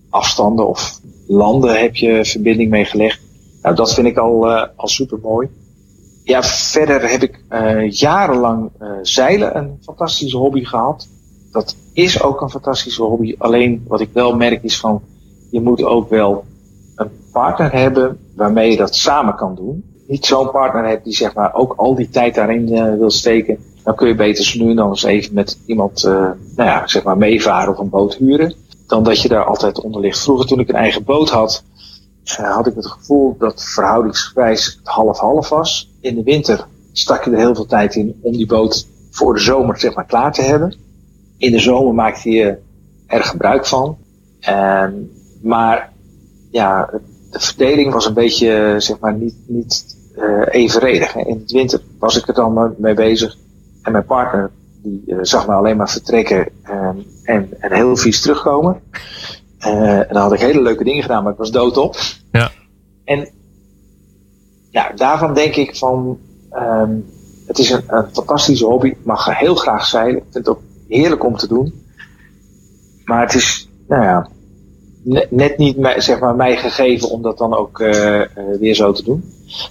afstanden of landen heb je verbinding mee gelegd. Nou, dat vind ik al, al super mooi. Ja, verder heb ik uh, jarenlang uh, zeilen een fantastische hobby gehad. Dat is ook een fantastische hobby. Alleen wat ik wel merk is van, je moet ook wel een partner hebben waarmee je dat samen kan doen. Niet zo'n partner hebt die zeg maar ook al die tijd daarin uh, wil steken. Dan kun je beter zo nu en dan eens even met iemand, nou ja, zeg maar meevaren of een boot huren. Dan dat je daar altijd onder ligt. Vroeger toen ik een eigen boot had, had ik het gevoel dat verhoudingsgewijs half-half was. In de winter stak je er heel veel tijd in om die boot voor de zomer zeg maar klaar te hebben. In de zomer maakte je er gebruik van. Maar ja, de verdeling was een beetje zeg maar niet, niet uh, evenredig. In de winter was ik er dan mee bezig. En mijn partner die uh, zag me alleen maar vertrekken um, en, en heel vies terugkomen. Uh, en dan had ik hele leuke dingen gedaan, maar ik was doodop. Ja. En ja, daarvan denk ik van, um, het is een, een, fantastische hobby. Ik mag heel graag zeilen. Ik vind het ook heerlijk om te doen. Maar het is, nou ja, net, niet mij, zeg maar, mij gegeven om dat dan ook uh, uh, weer zo te doen.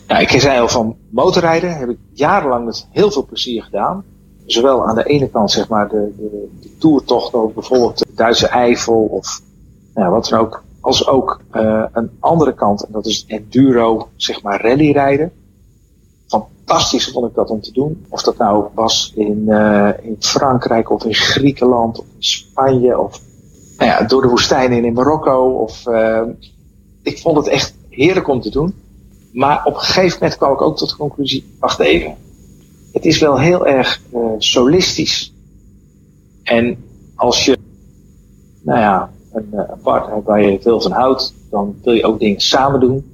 Nou, ik zei al van motorrijden heb ik jarenlang met heel veel plezier gedaan. Zowel aan de ene kant zeg maar de, de, de toertocht over bijvoorbeeld de Duitse Eifel of nou, wat dan ook. Als ook uh, een andere kant, en dat is enduro, zeg maar rallyrijden. Fantastisch vond ik dat om te doen. Of dat nou was in, uh, in Frankrijk of in Griekenland of in Spanje of nou ja, door de woestijnen in Marokko. Of, uh, ik vond het echt heerlijk om te doen. Maar op een gegeven moment kwam ik ook tot de conclusie, wacht even. Het is wel heel erg solistisch. En als je, nou ja, een, eh, een partner waar je veel van houdt, dan wil je ook dingen samen doen.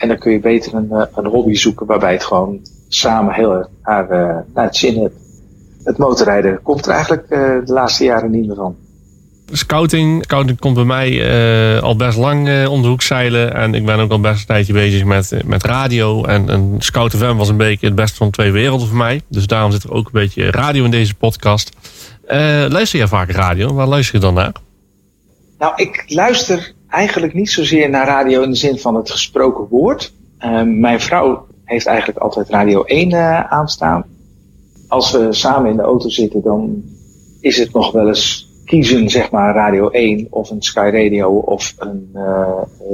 En dan kun je beter een, eh, een hobby zoeken waarbij het gewoon samen heel erg naar, uh, naar het zin hebt. Het motorrijden komt er eigenlijk uh, de laatste jaren niet meer van. Scouting, scouting komt bij mij uh, al best lang uh, om de hoek zeilen. En ik ben ook al best een tijdje bezig met, met radio. En, en Scout FM was een beetje het beste van twee werelden voor mij. Dus daarom zit er ook een beetje radio in deze podcast. luister jij vaak radio? Waar luister je dan naar? Nou, ik luister eigenlijk niet zozeer naar radio in de zin van het gesproken woord. Ehm, mijn vrouw heeft eigenlijk altijd Radio 1 uh, aanstaan. Als we samen in de auto zitten, dan is het nog wel eens kiezen, zeg maar, Radio 1 of een Sky Radio of een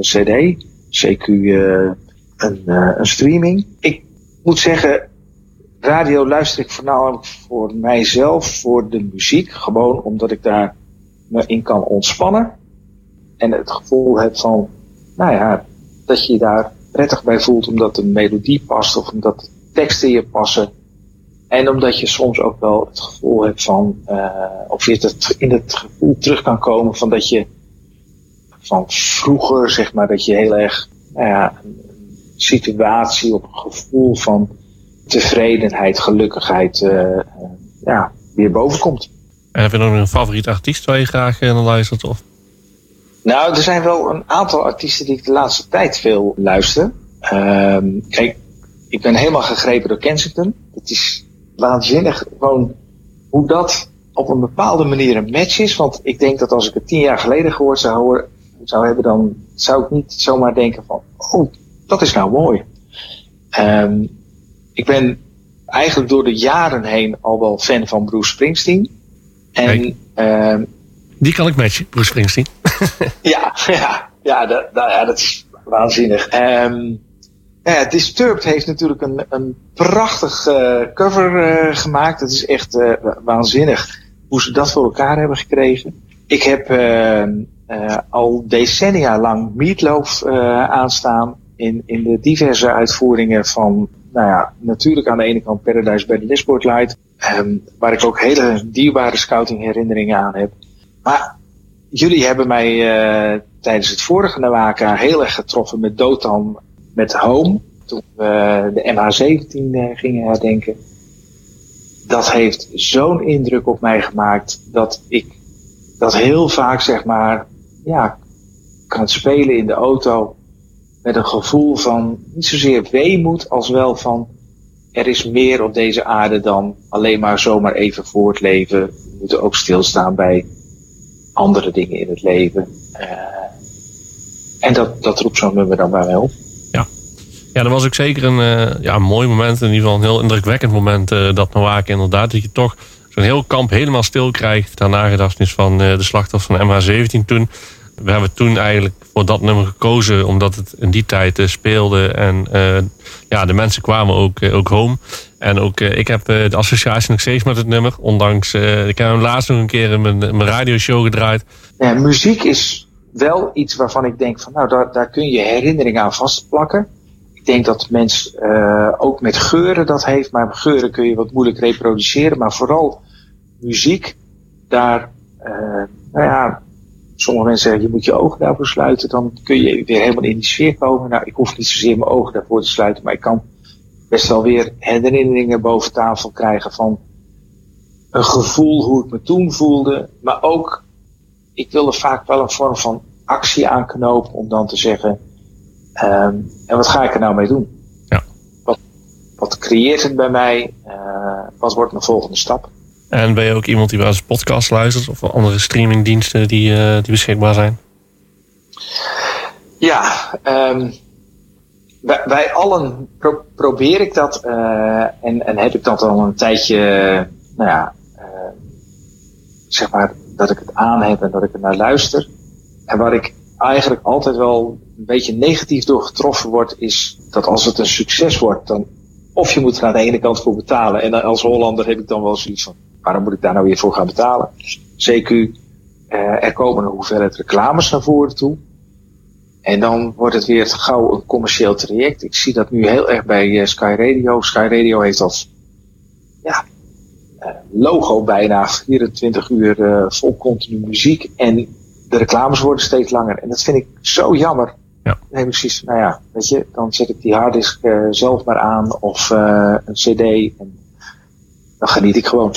CD. CQ uh, een, uh, een streaming. Ik moet zeggen, radio luister ik voornamelijk voor mijzelf, voor de muziek. Gewoon omdat ik daar me in kan ontspannen. En het gevoel heb van, nou ja, dat je daar prettig bij voelt omdat de melodie past of omdat de teksten je passen. En omdat je soms ook wel het gevoel hebt van, uh, of je het in het gevoel terug kan komen van dat je van vroeger, zeg maar, dat je heel erg, nou ja, een situatie of een gevoel van tevredenheid, gelukkigheid, uh, ja, weer boven komt. En heb je nog een favoriete artiest waar je graag naar luistert? Of? Nou, er zijn wel een aantal artiesten die ik de laatste tijd veel luister. Uh, kijk, ik ben helemaal gegrepen door Kensington. Het is waanzinnig gewoon hoe dat op een bepaalde manier een match is. Want ik denk dat als ik het tien jaar geleden gehoord zou, horen, zou hebben, dan zou ik niet zomaar denken van, oh, dat is nou mooi. Um, ik ben eigenlijk door de jaren heen al wel fan van Bruce Springsteen. En, uh, Die kan ik matchen, Bruce Springsteen. ja, ja, ja, dat, nou ja, dat is waanzinnig. Um, ja, Disturbed heeft natuurlijk een, een prachtig uh, cover uh, gemaakt. Het is echt uh, waanzinnig hoe ze dat voor elkaar hebben gekregen. Ik heb al decennia lang Meatloaf aanstaan in, in de diverse uitvoeringen van, nou ja, natuurlijk aan de ene kant Paradise by the Dashboard Light, um, waar ik ook hele dierbare scouting herinneringen aan heb. Maar jullie hebben mij uh, tijdens het vorige Nawaka heel erg getroffen met Dotan met Home. Toen we de MH17 uh, gingen herdenken. Dat heeft zo'n indruk op mij gemaakt dat ik dat heel vaak zeg maar, ja, kan spelen in de auto met een gevoel van niet zozeer weemoed als wel van er is meer op deze aarde dan alleen maar zomaar even voortleven. We moeten ook stilstaan bij andere dingen in het leven. Uh, en dat, dat roept zo'n nummer dan mij op. Ja. ja, dat was ook zeker een, uh, ja, mooi moment. In ieder geval een heel indrukwekkend moment. Uh, dat Noaken inderdaad. Dat je toch zo'n heel kamp helemaal stil krijgt. Ter nagedachtenis van de slachtoffers van MH17 toen. We hebben toen eigenlijk voor dat nummer gekozen. Omdat het in die tijd speelde. En ja, de mensen kwamen ook, ook home. En ook uh, ik heb uh, de associatie nog steeds met het nummer. Ondanks, uh, ik heb hem laatst nog een keer in mijn, mijn radioshow gedraaid. Ja, muziek is wel iets waarvan ik denk van nou, daar, daar kun je herinnering aan vastplakken. Ik denk dat mens ook met geuren dat heeft. Maar geuren kun je wat moeilijk reproduceren. Maar vooral muziek, daar, nou ja, sommige mensen zeggen je moet je ogen daarvoor sluiten. Dan kun je weer helemaal in die sfeer komen. Nou, ik hoef niet zozeer mijn ogen daarvoor te sluiten. Maar ik kan best wel weer herinneringen boven tafel krijgen van een gevoel hoe ik me toen voelde. Maar ook, ik wilde vaak wel een vorm van actie aanknopen om dan te zeggen, um, en wat ga ik er nou mee doen? Ja. Wat, wat creëert het bij mij? Uh, wat wordt mijn volgende stap? En ben je ook iemand die wel eens podcast luistert of andere streamingdiensten die, uh, die beschikbaar zijn? Ja, um, bij, allen pro probeer ik dat uh, en, en heb ik dat al een tijdje, nou ja, uh, zeg maar dat ik het aan heb en dat ik er naar luister. En waar ik eigenlijk altijd wel een beetje negatief door getroffen word, is dat als het een succes wordt, dan of je moet er aan de ene kant voor betalen. En als Hollander heb ik dan wel zoiets van, waarom moet ik daar nou weer voor gaan betalen? CQ, uh, er komen een hoeveelheid reclames naar voren toe. En dan wordt het weer gauw een commercieel traject. Ik zie dat nu heel erg bij uh, Sky Radio. Sky Radio heeft als ja, uh, logo bijna 24 uur uh, vol continu muziek. En de reclames worden steeds langer. En dat vind ik zo jammer. Ja. Ik zoiets nou ja, weet je, dan zet ik die harddisk zelf maar aan of een cd. En dan geniet ik gewoon.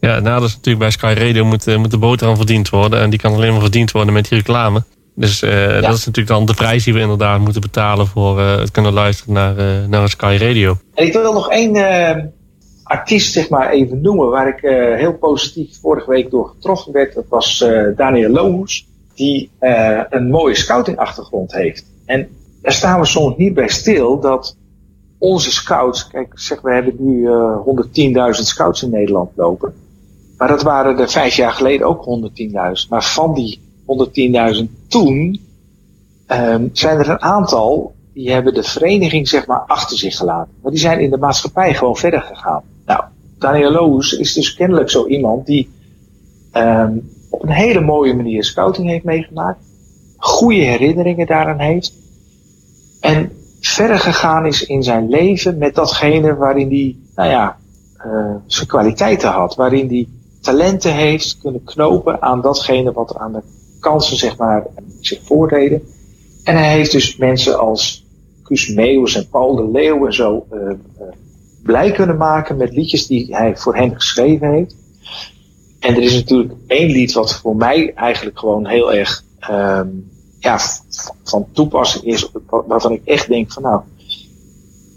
Ja, nou, is natuurlijk bij Sky Radio moet, moet de boterham verdiend worden. En die kan alleen maar verdiend worden met die reclame. Dus uh, ja. dat is natuurlijk dan de prijs die we inderdaad moeten betalen voor uh, het kunnen luisteren naar, uh, naar een Sky Radio. En ik wil nog één artiest zeg maar even noemen waar ik heel positief vorige week door getroffen werd. Dat was Daniel Lomus, die een mooie scoutingachtergrond heeft. En daar staan we soms niet bij stil dat onze scouts, kijk zeg we hebben nu 110.000 scouts in Nederland lopen. Maar dat waren er vijf jaar geleden ook 110.000. Maar van die 110.000 toen um, zijn er een aantal die hebben de vereniging zeg maar achter zich gelaten. Maar die zijn in de maatschappij gewoon verder gegaan. Nou, Daniel Loos is dus kennelijk zo iemand die um, op een hele mooie manier scouting heeft meegemaakt. Goede herinneringen daaraan heeft. En verder gegaan is in zijn leven met datgene waarin hij, nou ja, uh, zijn kwaliteiten had. Waarin hij talenten heeft kunnen knopen aan datgene wat aan de kansen, zeg maar, zich voordeden. En hij heeft dus mensen als Meeuwis en Paul de Leeuw en zo uh, uh, blij kunnen maken met liedjes die hij voor hen geschreven heeft. En er is natuurlijk één lied wat voor mij eigenlijk gewoon heel erg um, ja, van toepassing is, waarvan ik echt denk van nou,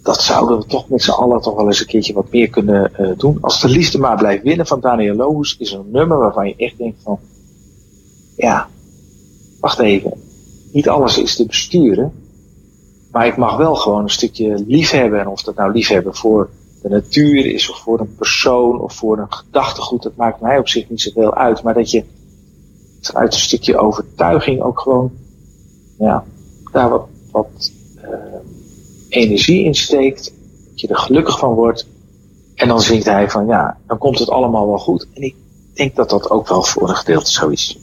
dat zouden we toch met z'n allen toch wel eens een keertje wat meer kunnen uh, doen. Als de liefde maar blijft winnen van Daniel Loos is een nummer waarvan je echt denkt van ja, wacht even, niet alles is te besturen. Maar ik mag wel gewoon een stukje liefhebben. En of dat nou liefhebben voor de natuur is, of voor een persoon, of voor een gedachtegoed, dat maakt mij op zich niet zoveel uit. Maar dat je vanuit een stukje overtuiging ook gewoon, ja, daar wat, wat uh, energie in steekt. Dat je er gelukkig van wordt. En dan zingt hij van, ja, dan komt het allemaal wel goed. En ik denk dat dat ook wel voor een gedeelte zo is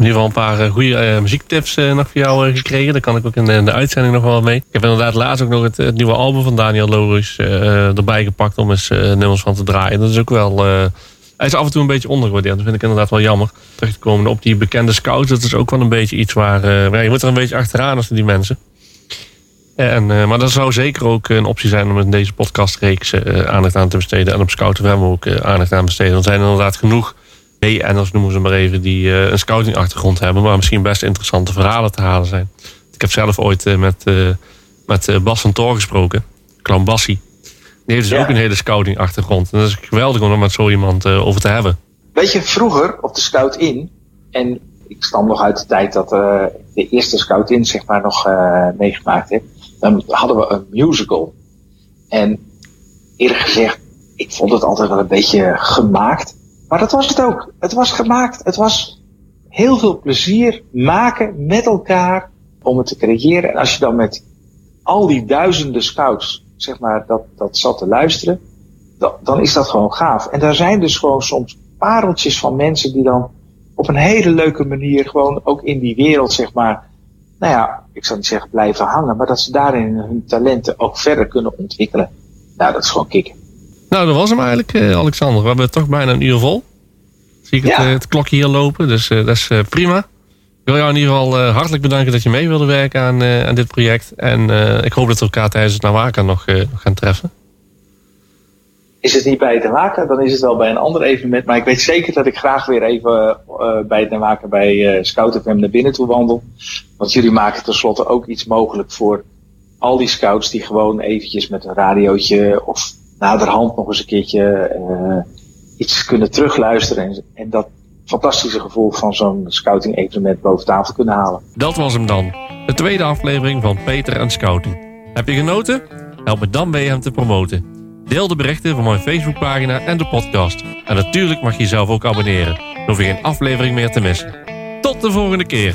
in ieder geval een paar eh, goede uh, muziektips uh, nog voor jou gekregen. Daar kan ik ook in de, in de, uitzending nog wel mee. Ik heb inderdaad laatst ook nog het, nieuwe album van Daniel Loris erbij gepakt om eens nummers van te draaien. Dat is ook wel... hij is af en toe een beetje ondergewaardeerd. Dat vind ik inderdaad wel jammer. Terechtkomen op die bekende scouts. Dat is ook wel een beetje iets waar... je moet er een beetje achteraan als die mensen. En, maar dat zou zeker ook een optie zijn om in deze podcastreeks aandacht aan te besteden. En op Scouten hebben we ook aandacht aan besteden. Er zijn inderdaad genoeg BN'ers noemen ze maar even, die uh, een scouting-achtergrond hebben, maar misschien best interessante verhalen te halen zijn. Ik heb zelf ooit uh, met, uh, met Bas van Tor gesproken, Clown Bassie. Die heeft dus ja. ook een hele scouting-achtergrond. En dat is geweldig om er met zo iemand over te hebben. Weet je, vroeger op de Scout In, en ik stam nog uit de tijd dat de eerste Scout In zeg maar nog meegemaakt heb, dan hadden we een musical. En eerlijk gezegd, ik vond het altijd wel een beetje gemaakt. Maar dat was het ook. Het was gemaakt. Het was heel veel plezier maken met elkaar om het te creëren. En als je dan met al die duizenden scouts, zeg maar, dat, dat zat te luisteren, dan, dan is dat gewoon gaaf. En daar zijn dus gewoon soms pareltjes van mensen die dan op een hele leuke manier gewoon ook in die wereld, zeg maar, nou ja, ik zal niet zeggen blijven hangen, maar dat ze daarin hun talenten ook verder kunnen ontwikkelen. Nou, dat is gewoon kicken. Nou, dat was hem eigenlijk, eh, Alexander. We hebben toch bijna een uur vol. Zie ik het, eh, het klokje hier lopen, dus eh, dat is prima. Ik wil jou in ieder geval hartelijk bedanken dat je mee wilde werken aan, aan dit project. En ik hoop dat we elkaar tijdens het Nawaka nog, gaan treffen. Is het niet bij het Nawaka, dan is het wel bij een ander evenement. Maar ik weet zeker dat ik graag weer even bij het Nawaka bij Scout FM naar binnen toe wandel. Want jullie maken tenslotte ook iets mogelijk voor al die scouts die gewoon eventjes met een radiootje of naderhand nog eens een keertje uh, iets kunnen terugluisteren en, en dat fantastische gevoel van zo'n scouting evenement boven tafel kunnen halen. Dat was hem dan. De tweede aflevering van Peter en Scouting. Heb je genoten? Help me dan mee hem te promoten. Deel de berichten van mijn Facebookpagina en de podcast. En natuurlijk mag je jezelf ook abonneren. Dan hoef je geen aflevering meer te missen. Tot de volgende keer.